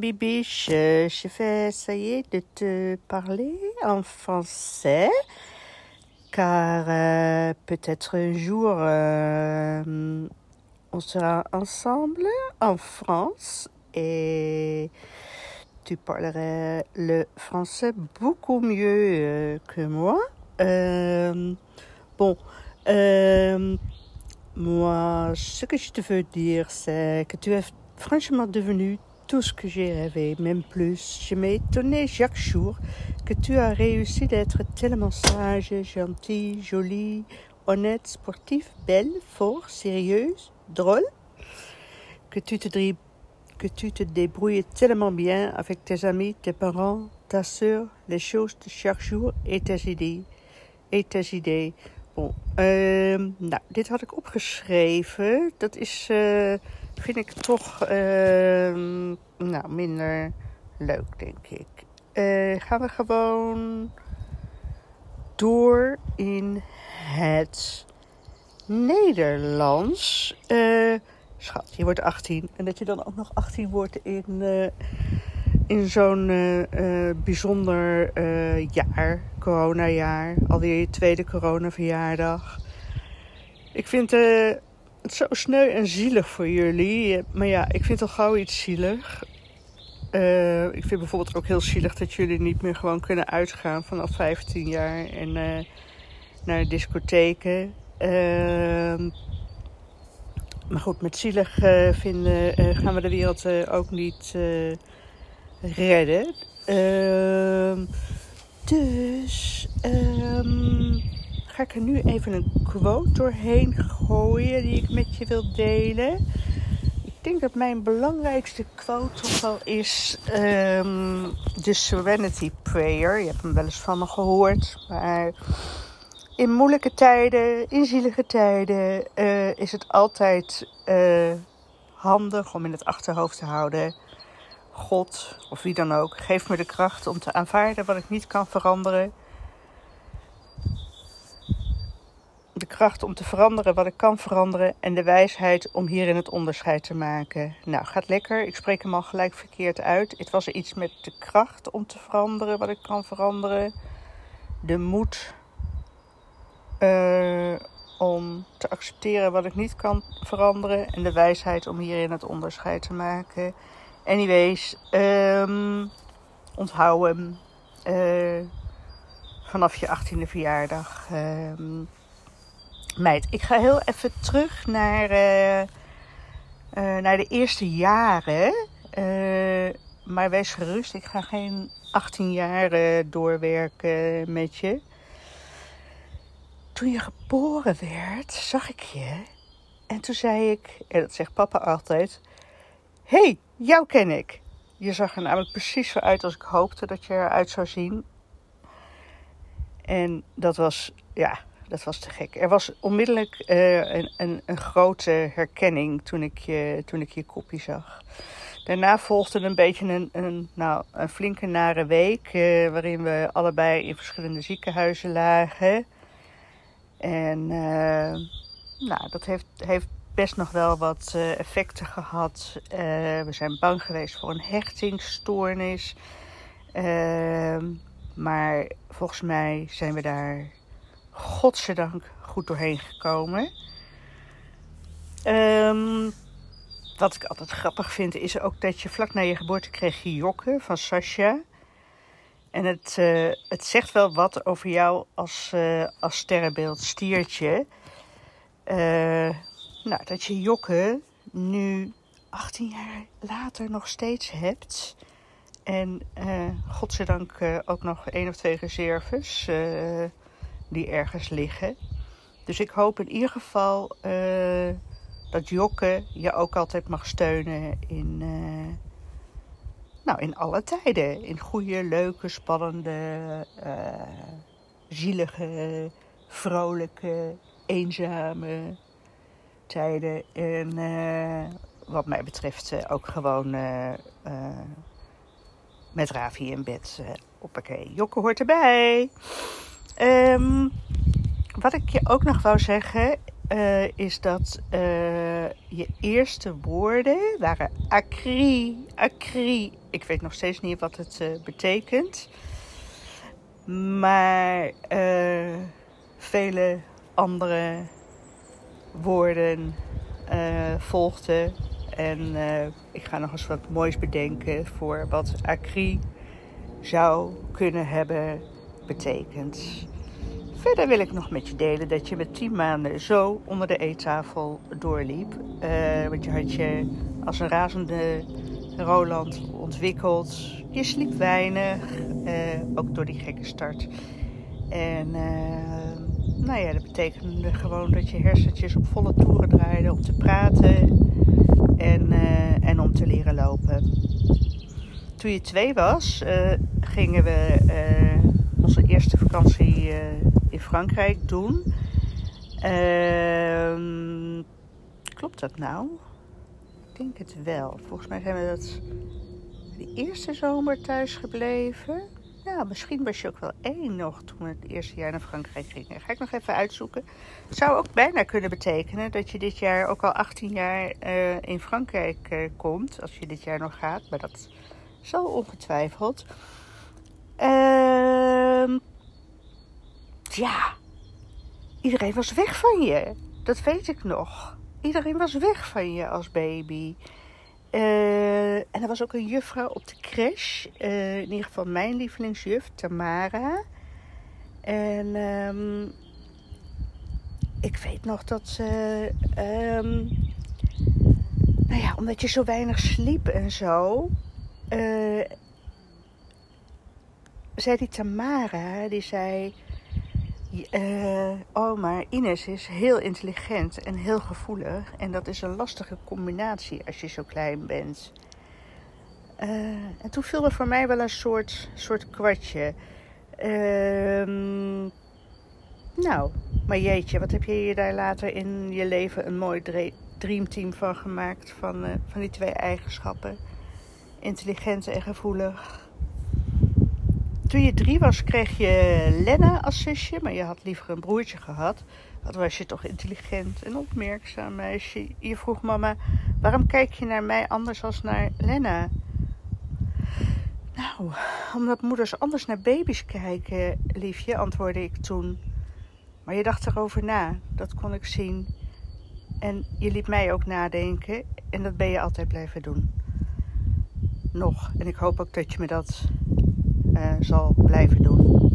Bibiche, je vais essayer de te parler en français, car euh, peut-être un jour euh, on sera ensemble en France et tu parlerais le français beaucoup mieux euh, que moi. Bon, moi, ce que je te veux dire, c'est que tu es franchement devenu tout ce que j'ai rêvé, même plus. Je étonné chaque jour que tu as réussi d'être tellement sage, gentille, jolie, honnête, sportive, belle, fort, sérieuse, drôle, que tu te, que tu te débrouilles tellement bien avec tes amis, tes parents, ta soeur, les choses de chaque jour et tes idées. Et tes idées. Bon, ehm, nou, dit had ik opgeschreven. Dat is, eh, vind ik toch ehm, nou, minder leuk, denk ik. Eh, gaan we gewoon door in het Nederlands. Eh, schat, je wordt 18. En dat je dan ook nog 18 wordt in, eh, in zo'n bijzonder jaar, coronajaar. Alweer je tweede coronaverjaardag. Ik vind eh, het zo sneu en zielig voor jullie. Maar ja, ik vind al gauw iets zielig. Eh, ik vind bijvoorbeeld ook heel zielig dat jullie niet meer gewoon kunnen uitgaan vanaf 15 jaar en eh, naar de discotheken. Ehm, maar goed, met zielig eh, vinden gaan we de wereld ook niet redden. Ehm, dus ehm, ga ik er nu even een quote doorheen gooien die ik met je wil delen. Ik denk dat mijn belangrijkste quote toch wel is ehm, de Serenity Prayer. Je hebt hem wel eens van me gehoord, maar in moeilijke tijden, in zielige tijden, eh, is het altijd eh, handig om in het achterhoofd te houden. God, of wie dan ook, geef me de kracht om te aanvaarden wat ik niet kan veranderen. De kracht om te veranderen wat ik kan veranderen en de wijsheid om hierin het onderscheid te maken. Nou, gaat lekker. Ik spreek hem al gelijk verkeerd uit. Het was iets met de kracht om te veranderen wat ik kan veranderen. De moed eh, om te accepteren wat ik niet kan veranderen. En de wijsheid om hierin het onderscheid te maken. Anyways, ehm onthoud hem. eh, vanaf je 18e verjaardag. Ehm, meid, ik ga heel even terug naar, eh, eh, naar de eerste jaren. Eh, maar wees gerust, ik ga geen 18 jaar doorwerken met je. Toen je geboren werd, zag ik je. En toen zei ik, en dat zegt papa altijd: Hé, hey, jou ken ik. Je zag er namelijk precies zo uit als ik hoopte dat je eruit zou zien. En dat was, ja, dat was te gek. Er was onmiddellijk eh, een, een, een grote herkenning toen ik, je, toen ik je kopie zag. Daarna volgde een beetje een, een, nou, een flinke nare week, eh, waarin we allebei in verschillende ziekenhuizen lagen. En eh, nou, dat heeft, heeft best nog wel wat effecten gehad. Eh, we zijn bang geweest voor een hechtingsstoornis. Ehm, maar volgens mij zijn we daar godzijdank goed doorheen gekomen. Ehm, wat ik altijd grappig vind is ook dat je vlak na je geboorte kreeg je jokken van Sasha. En het, eh, het zegt wel wat over jou als, eh, als sterrenbeeld stiertje. Eh, nou, dat je jokken nu 18 jaar later nog steeds hebt. En godzijdank ook nog één of twee reserves die ergens liggen. Dus ik hoop in ieder geval eh, dat Jokke je ook altijd mag steunen in, eh, nou, in alle tijden. In goede, leuke, spannende, eh, zielige, vrolijke, eenzame tijden. En wat mij betreft ook gewoon met Ravi in bed. Uh, hoppakee, Jokke hoort erbij. Ehm, wat ik je ook nog wou zeggen uh, is dat uh, je eerste woorden waren acri, acri. Ik weet nog steeds niet wat het uh, betekent. Maar vele andere woorden volgden. En ik ga nog eens wat moois bedenken voor wat acri zou kunnen hebben betekend. Verder wil ik nog met je delen dat je met tien maanden zo onder de eettafel doorliep. Uh, want je had je als een razende Roland ontwikkeld. Je sliep weinig, uh, ook door die gekke start. En uh, nou ja, dat betekende gewoon dat je hersentjes op volle toeren draaiden om te praten en, en om te leren lopen. Toen je twee was, gingen we onze eerste vakantie in Frankrijk doen. Uh, klopt dat nou? Ik denk het wel. Volgens mij zijn we dat de eerste zomer thuis gebleven. Ja, misschien was je ook wel één nog toen we het eerste jaar naar Frankrijk gingen. Ga ik nog even uitzoeken. Het zou ook bijna kunnen betekenen dat je dit jaar ook al 18 jaar uh, in Frankrijk uh, komt. Als je dit jaar nog gaat, maar dat zal ongetwijfeld. Ehm ja, iedereen was weg van je. Dat weet ik nog. Iedereen was weg van je als baby. Uh, en er was ook een juffrouw op de crash. Uh, in ieder geval mijn lievelingsjuf, Tamara. En um, ik weet nog dat ze. Um, nou ja, omdat je zo weinig sliep en zo. Uh, zei die Tamara, die zei uh, oh, maar Ines is heel intelligent en heel gevoelig. En dat is een lastige combinatie als je zo klein bent. Uh, en toen viel er voor mij wel een soort, soort kwartje. Uh, nou, maar jeetje, wat heb je je daar later in je leven een mooi dreamteam van gemaakt? Van, uh, van die twee eigenschappen. Intelligent en gevoelig. Toen je drie was, kreeg je Lena als zusje, maar je had liever een broertje gehad. Wat was je toch intelligent en opmerkzaam meisje. Je vroeg mama, waarom kijk je naar mij anders als naar Lena? Nou, omdat moeders anders naar baby's kijken, liefje, antwoordde ik toen. Maar je dacht erover na, dat kon ik zien. En je liet mij ook nadenken en dat ben je altijd blijven doen. Nog. En ik hoop ook dat je me dat uh, zal blijven doen.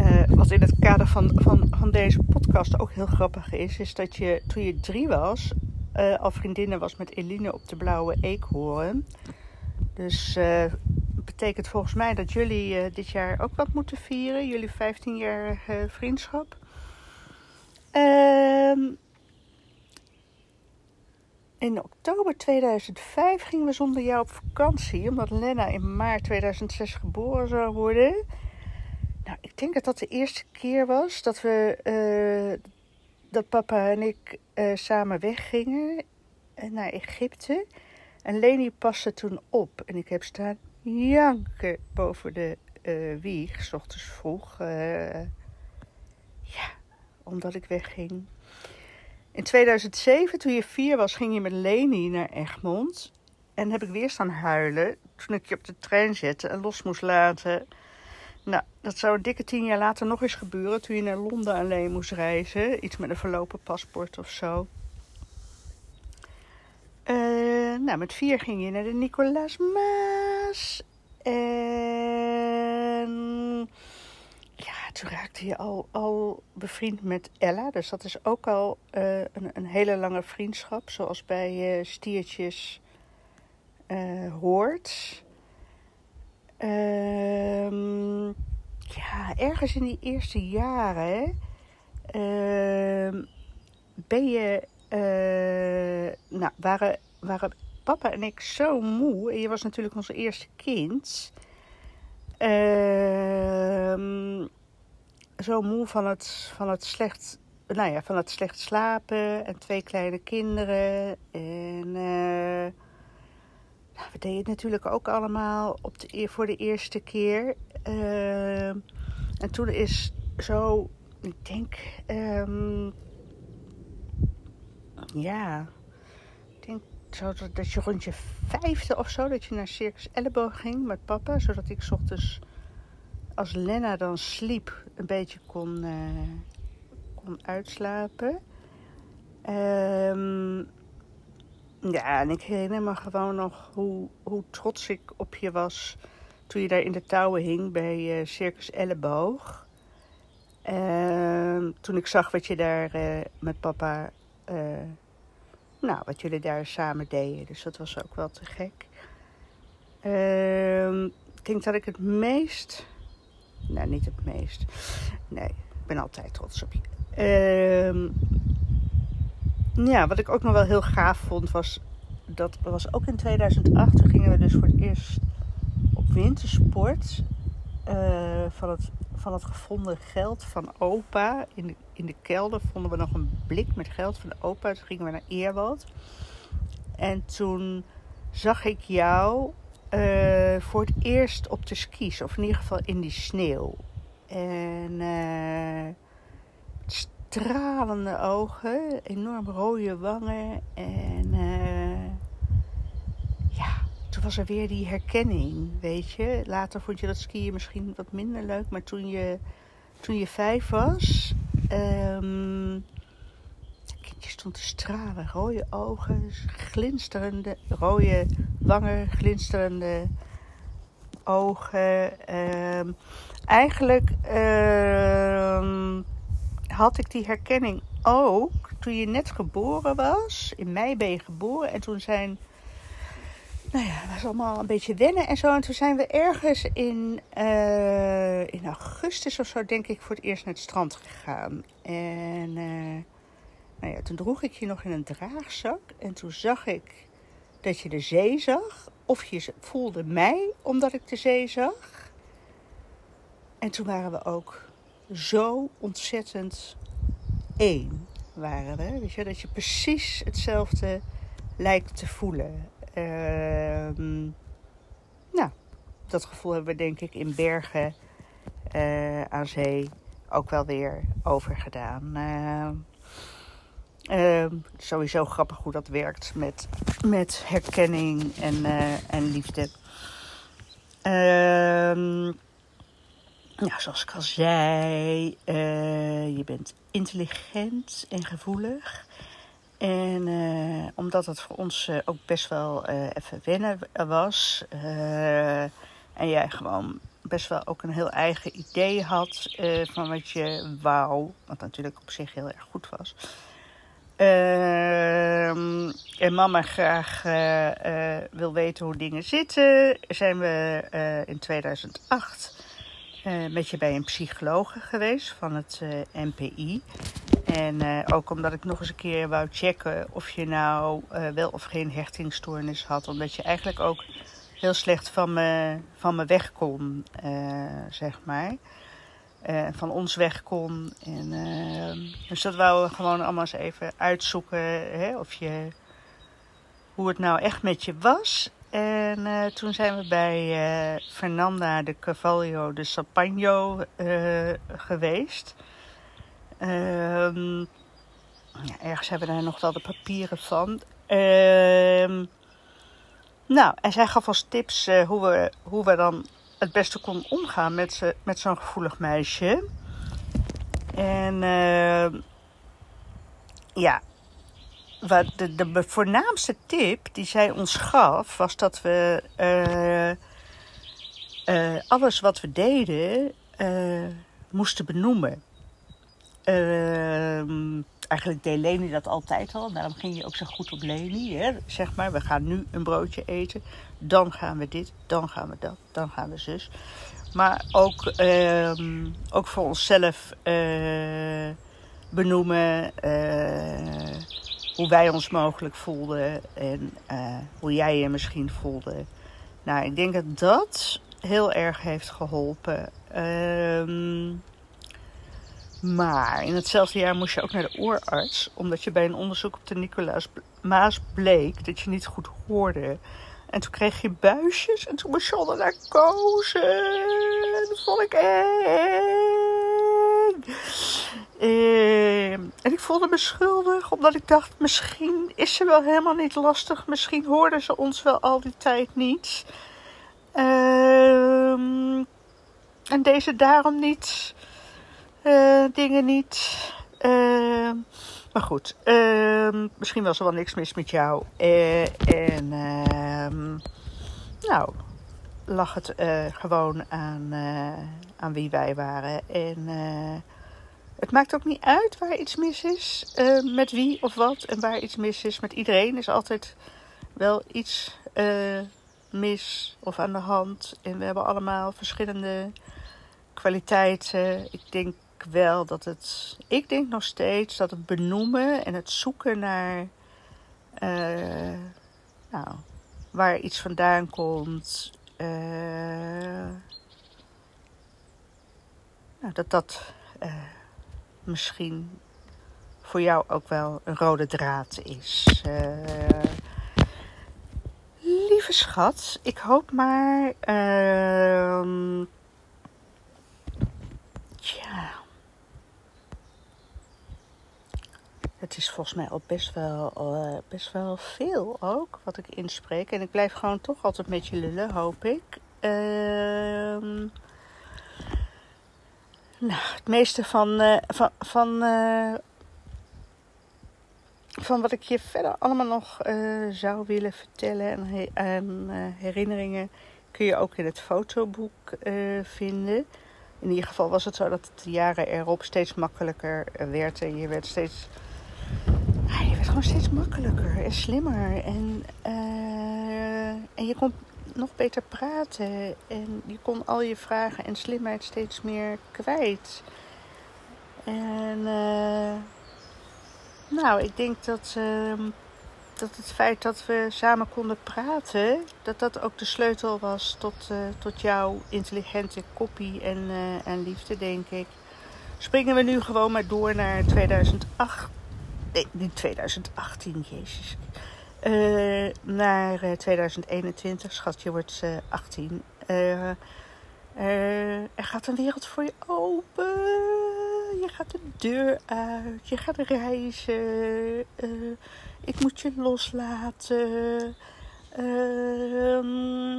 Uh, wat in het kader van, van, van deze podcast ook heel grappig is, is dat je toen je drie was, uh, al vriendinnen was met Eline op de Blauwe Eekhoorn. Dus betekent volgens mij dat jullie dit jaar ook wat moeten vieren, jullie 15-jarige vriendschap. Ehm in oktober 2005 gingen we zonder jou op vakantie, omdat Lena in maart 2006 geboren zou worden. Nou, ik denk dat dat de eerste keer was dat we, uh, dat papa en ik uh, samen weggingen eh, naar Egypte. En Leni paste toen op en ik heb staan janken boven de wieg, s ochtends vroeg. ja, omdat ik wegging. In 2007, toen je vier was, ging je met Leni naar Egmond. En heb ik weer staan huilen toen ik je op de trein zette en los moest laten. Nou, dat zou een dikke tien jaar later nog eens gebeuren toen je naar Londen alleen moest reizen. Iets met een verlopen paspoort of zo. Uh, nou, met vier ging je naar de Nicolaas Maas. En toen raakte je al, al bevriend met Ella. Dus dat is ook al uh, een, een, hele lange vriendschap. Zoals bij uh, stiertjes uh, hoort. Ehm, ja, ergens in die eerste jaren ehm, ben je... nou, waren, waren papa en ik zo moe. En je was natuurlijk ons eerste kind. Ehm zo moe van het, van het slecht nou ja, van het slecht slapen en twee kleine kinderen. En uh, nou, we deden het natuurlijk ook allemaal op de, e-, voor de eerste keer. Uh, en toen is zo, ik denk, um, ja, ik denk zo dat, je rond je vijfde of zo, dat je naar Circus Elleboog ging met papa, zodat ik ochtends als Lena dan sliep, een beetje kon, eh, kon uitslapen. Ehm, ja, en ik herinner me gewoon nog hoe, hoe trots ik op je was toen je daar in de touwen hing bij uh, Circus Elleboog. Ehm, toen ik zag wat je daar uh, met papa, nou, wat jullie daar samen deden. Dus dat was ook wel te gek. Ehm, ik denk dat ik het meest nou, niet het meest. Nee, ik ben altijd trots op je. Ehm, ja, wat ik ook nog wel heel gaaf vond was... Dat was ook in 2008. Toen gingen we dus voor het eerst op wintersport. Uh, van, het, van het gevonden geld van opa. In de, in de kelder vonden we nog een blik met geld van de opa. Toen gingen we naar Eerwoud. En toen zag ik jou uh, voor het eerst op de skis, of in ieder geval in die sneeuw. En uh, stralende ogen, enorm rode wangen. En uh, ja, toen was er weer die herkenning, weet je. Later vond je dat skiën misschien wat minder leuk, maar toen je, toen je vijf was. Um, je stond te stralen. Rode ogen, glinsterende, rode wangen, glinsterende ogen. Ehm, eigenlijk ehm, had ik die herkenning ook toen je net geboren was. In mei ben je geboren en toen zijn. Nou ja, het was allemaal een beetje wennen en zo. En toen zijn we ergens in, uh, in augustus of zo, denk ik, voor het eerst naar het strand gegaan. En uh, nou ja, toen droeg ik je nog in een draagzak en toen zag ik dat je de zee zag. Of je voelde mij omdat ik de zee zag. En toen waren we ook zo ontzettend één. Waren we. Je, dat je precies hetzelfde lijkt te voelen. Uh, nou, dat gevoel hebben we denk ik in Bergen uh, aan zee ook wel weer overgedaan. Uh, uh, sowieso grappig hoe dat werkt met, met herkenning en, uh, en liefde. Ja, zoals ik al zei, uh, je bent intelligent en gevoelig. En uh, omdat het voor ons ook best wel even wennen was. en jij gewoon best wel ook een heel eigen idee had van wat je wou. Wat natuurlijk op zich heel erg goed was. Uh, en mama graag uh, uh, wil weten hoe dingen zitten, zijn we uh, in 2008 met je bij een psycholoog geweest van het NPI. En ook omdat ik nog eens een keer wou checken of je nou wel of geen hechtingsstoornis had. Omdat je eigenlijk ook heel slecht van me, van me weg kon, zeg maar van ons weg kon. En, uh, dus dat wouden we gewoon allemaal eens even uitzoeken hè, of je, hoe het nou echt met je was. En uh, toen zijn we bij Fernanda de Cavallo de Sapagno geweest. Ehm, ja, ergens hebben we daar nog wel de papieren van. Ehm, nou, en zij gaf ons tips hoe, we, hoe we dan het beste kon omgaan met, met zo'n gevoelig meisje. En uh, ja, wat de, de voornaamste tip die zij ons gaf, was dat we uh, uh, alles wat we deden moesten benoemen. Ehm, eigenlijk deed Leni dat altijd al. Daarom ging je ook zo goed op Leni. Hè? Zeg maar, we gaan nu een broodje eten. Dan gaan we dit, dan gaan we dat, dan gaan we zus. Maar ook, um, ook voor onszelf uh, benoemen uh, hoe wij ons mogelijk voelden. En uh, hoe jij je misschien voelde. Nou, ik denk dat dat heel erg heeft geholpen. Um, maar in hetzelfde jaar moest je ook naar de oorarts, omdat je bij een onderzoek op de Nicolaas Maas bleek dat je niet goed hoorde. En toen kreeg je buisjes en toen moest je onder narcose. Dat vond ik eng. Uh, en ik voelde me schuldig, omdat ik dacht, misschien is ze wel helemaal niet lastig. Misschien hoorden ze ons wel al die tijd niet. Ehm, en deze daarom niet. Uh, dingen niet. Uh, maar goed, ehm, misschien was er wel niks mis met jou. Uh, en ehm, nou, lag het gewoon aan, aan wie wij waren. En het maakt ook niet uit waar iets mis is. met wie of wat en waar iets mis is. Met iedereen is altijd wel iets mis of aan de hand. En we hebben allemaal verschillende kwaliteiten. Ik denk wel dat het. Ik denk nog steeds dat het benoemen en het zoeken naar. Uh, nou, waar iets vandaan komt. Uh, nou, dat dat uh, misschien voor jou ook wel een rode draad is. lieve schat, ik hoop maar. Uh, ja. Het is volgens mij al best wel, uh, best wel veel ook wat ik inspreek. En ik blijf gewoon toch altijd met je lullen, hoop ik. Uh, nou, het meeste van, uh, van, van, uh, van wat ik je verder allemaal nog zou willen vertellen en, en herinneringen kun je ook in het fotoboek vinden. In ieder geval was het zo dat het de jaren erop steeds makkelijker werd en je werd steeds je werd gewoon steeds makkelijker en slimmer. En, uh, en je kon nog beter praten. En je kon al je vragen en slimheid steeds meer kwijt. En uh, nou, ik denk dat, uh, dat het feit dat we samen konden praten, dat dat ook de sleutel was tot, uh, tot jouw intelligente kopie en, en liefde, denk ik. Springen we nu gewoon maar door naar 2008 nee, niet 2018, jezus. Uh, naar 2021, schat, je wordt uh, 18. Uh, er gaat een wereld voor je open. Je gaat de deur uit. Je gaat reizen. ik moet je loslaten. Ehm,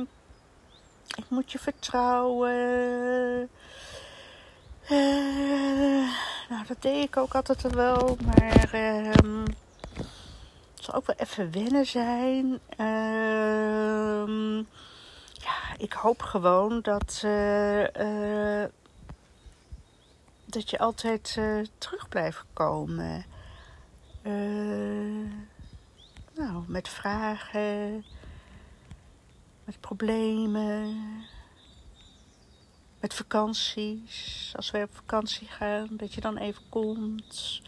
ik moet je vertrouwen. Uh, nou, dat deed ik ook altijd wel. Maar um, het zal ook wel even wennen zijn. Um, ja, ik hoop gewoon dat, uh, uh, dat je altijd terug blijft komen. nou, met vragen, met problemen vakanties. Als wij op vakantie gaan, dat je dan even komt.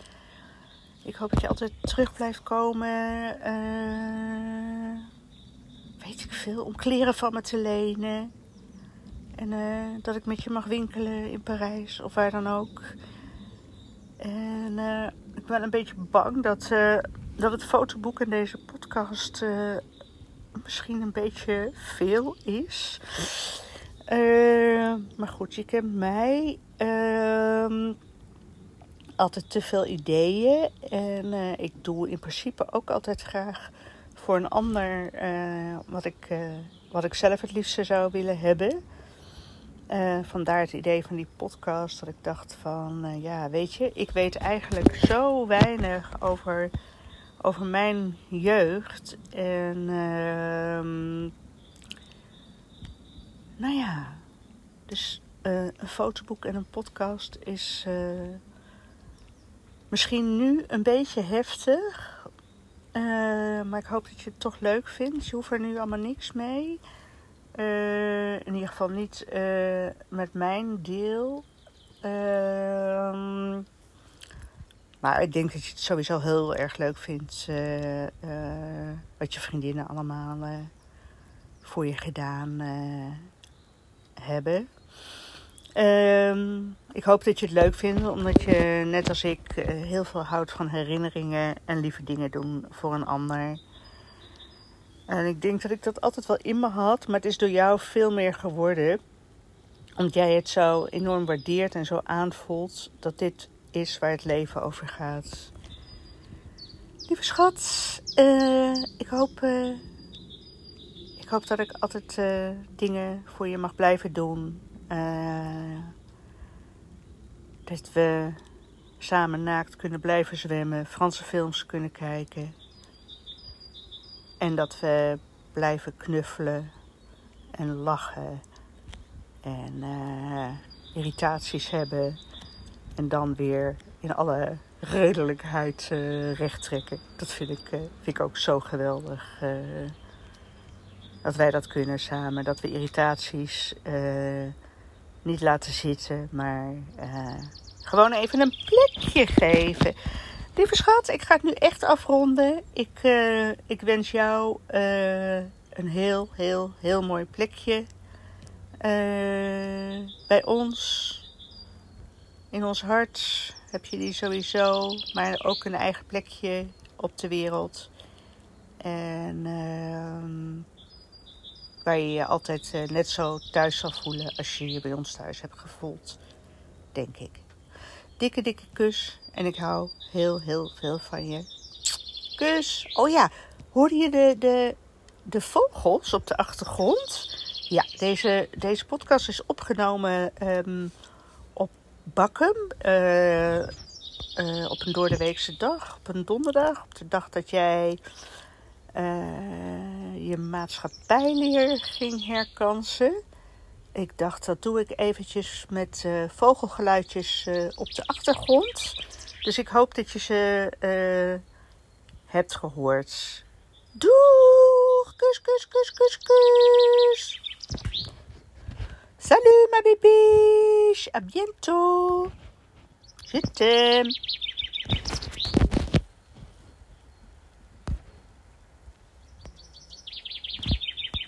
Ik hoop dat je altijd terug blijft komen. Uh, weet ik veel. Om kleren van me te lenen. En uh, dat ik met je mag winkelen in Parijs of waar dan ook. En uh, ik ben een beetje bang dat, dat het fotoboek en deze podcast misschien een beetje veel is. Uh, maar goed, je kent mij. Uh, altijd te veel ideeën. En uh, ik doe in principe ook altijd graag voor een ander uh, wat, ik, wat ik zelf het liefste zou willen hebben. vandaar het idee van die podcast. Dat ik dacht van, ja, weet je, ik weet eigenlijk zo weinig over, over mijn jeugd. En ehm, nou ja, dus uh, een fotoboek en een podcast is uh, misschien nu een beetje heftig. Uh, maar ik hoop dat je het toch leuk vindt. Je hoeft er nu allemaal niks mee. in ieder geval niet met mijn deel. Ehm, maar ik denk dat je het sowieso heel erg leuk vindt. wat je vriendinnen allemaal voor je gedaan hebben. Um, ik hoop dat je het leuk vindt, omdat je net als ik eh, heel veel houdt van herinneringen en lieve dingen doen voor een ander. En ik denk dat ik dat altijd wel in me had, maar het is door jou veel meer geworden. Omdat jij het zo enorm waardeert en zo aanvoelt dat dit is waar het leven over gaat. Lieve schat, uh, ik, hoop, uh, ik hoop dat ik altijd uh, dingen voor je mag blijven doen. dat we samen naakt kunnen blijven zwemmen, Franse films kunnen kijken. En dat we blijven knuffelen en lachen en irritaties hebben. En dan weer in alle redelijkheid uh, recht trekken. Dat vind ik, vind ik ook zo geweldig. Dat wij dat kunnen samen. Dat we irritaties niet laten zitten, maar gewoon even een plekje geven. Lieve schat, ik ga het nu echt afronden. Ik, ik wens jou een heel, heel, heel mooi plekje bij ons. In ons hart heb je die sowieso, maar ook een eigen plekje op de wereld. En waar je je altijd uh, net zo thuis zal voelen als je je bij ons thuis hebt gevoeld, denk ik. Dikke, dikke kus en ik hou heel, heel veel van je. Kus. Oh ja, hoorde je de, de, de vogels op de achtergrond? Ja, deze, deze podcast is opgenomen um, Bakkum. Uh, uh, op een doordeweekse dag, op een donderdag. Op de dag dat jij uh, je maatschappijleer ging herkansen. Ik dacht, dat doe ik eventjes met vogelgeluidjes op de achtergrond. Dus ik hoop dat je ze hebt gehoord. Doeg! Kus, kus, kus, kus, kus! Salut ma bibiche, à bientôt. T'aime.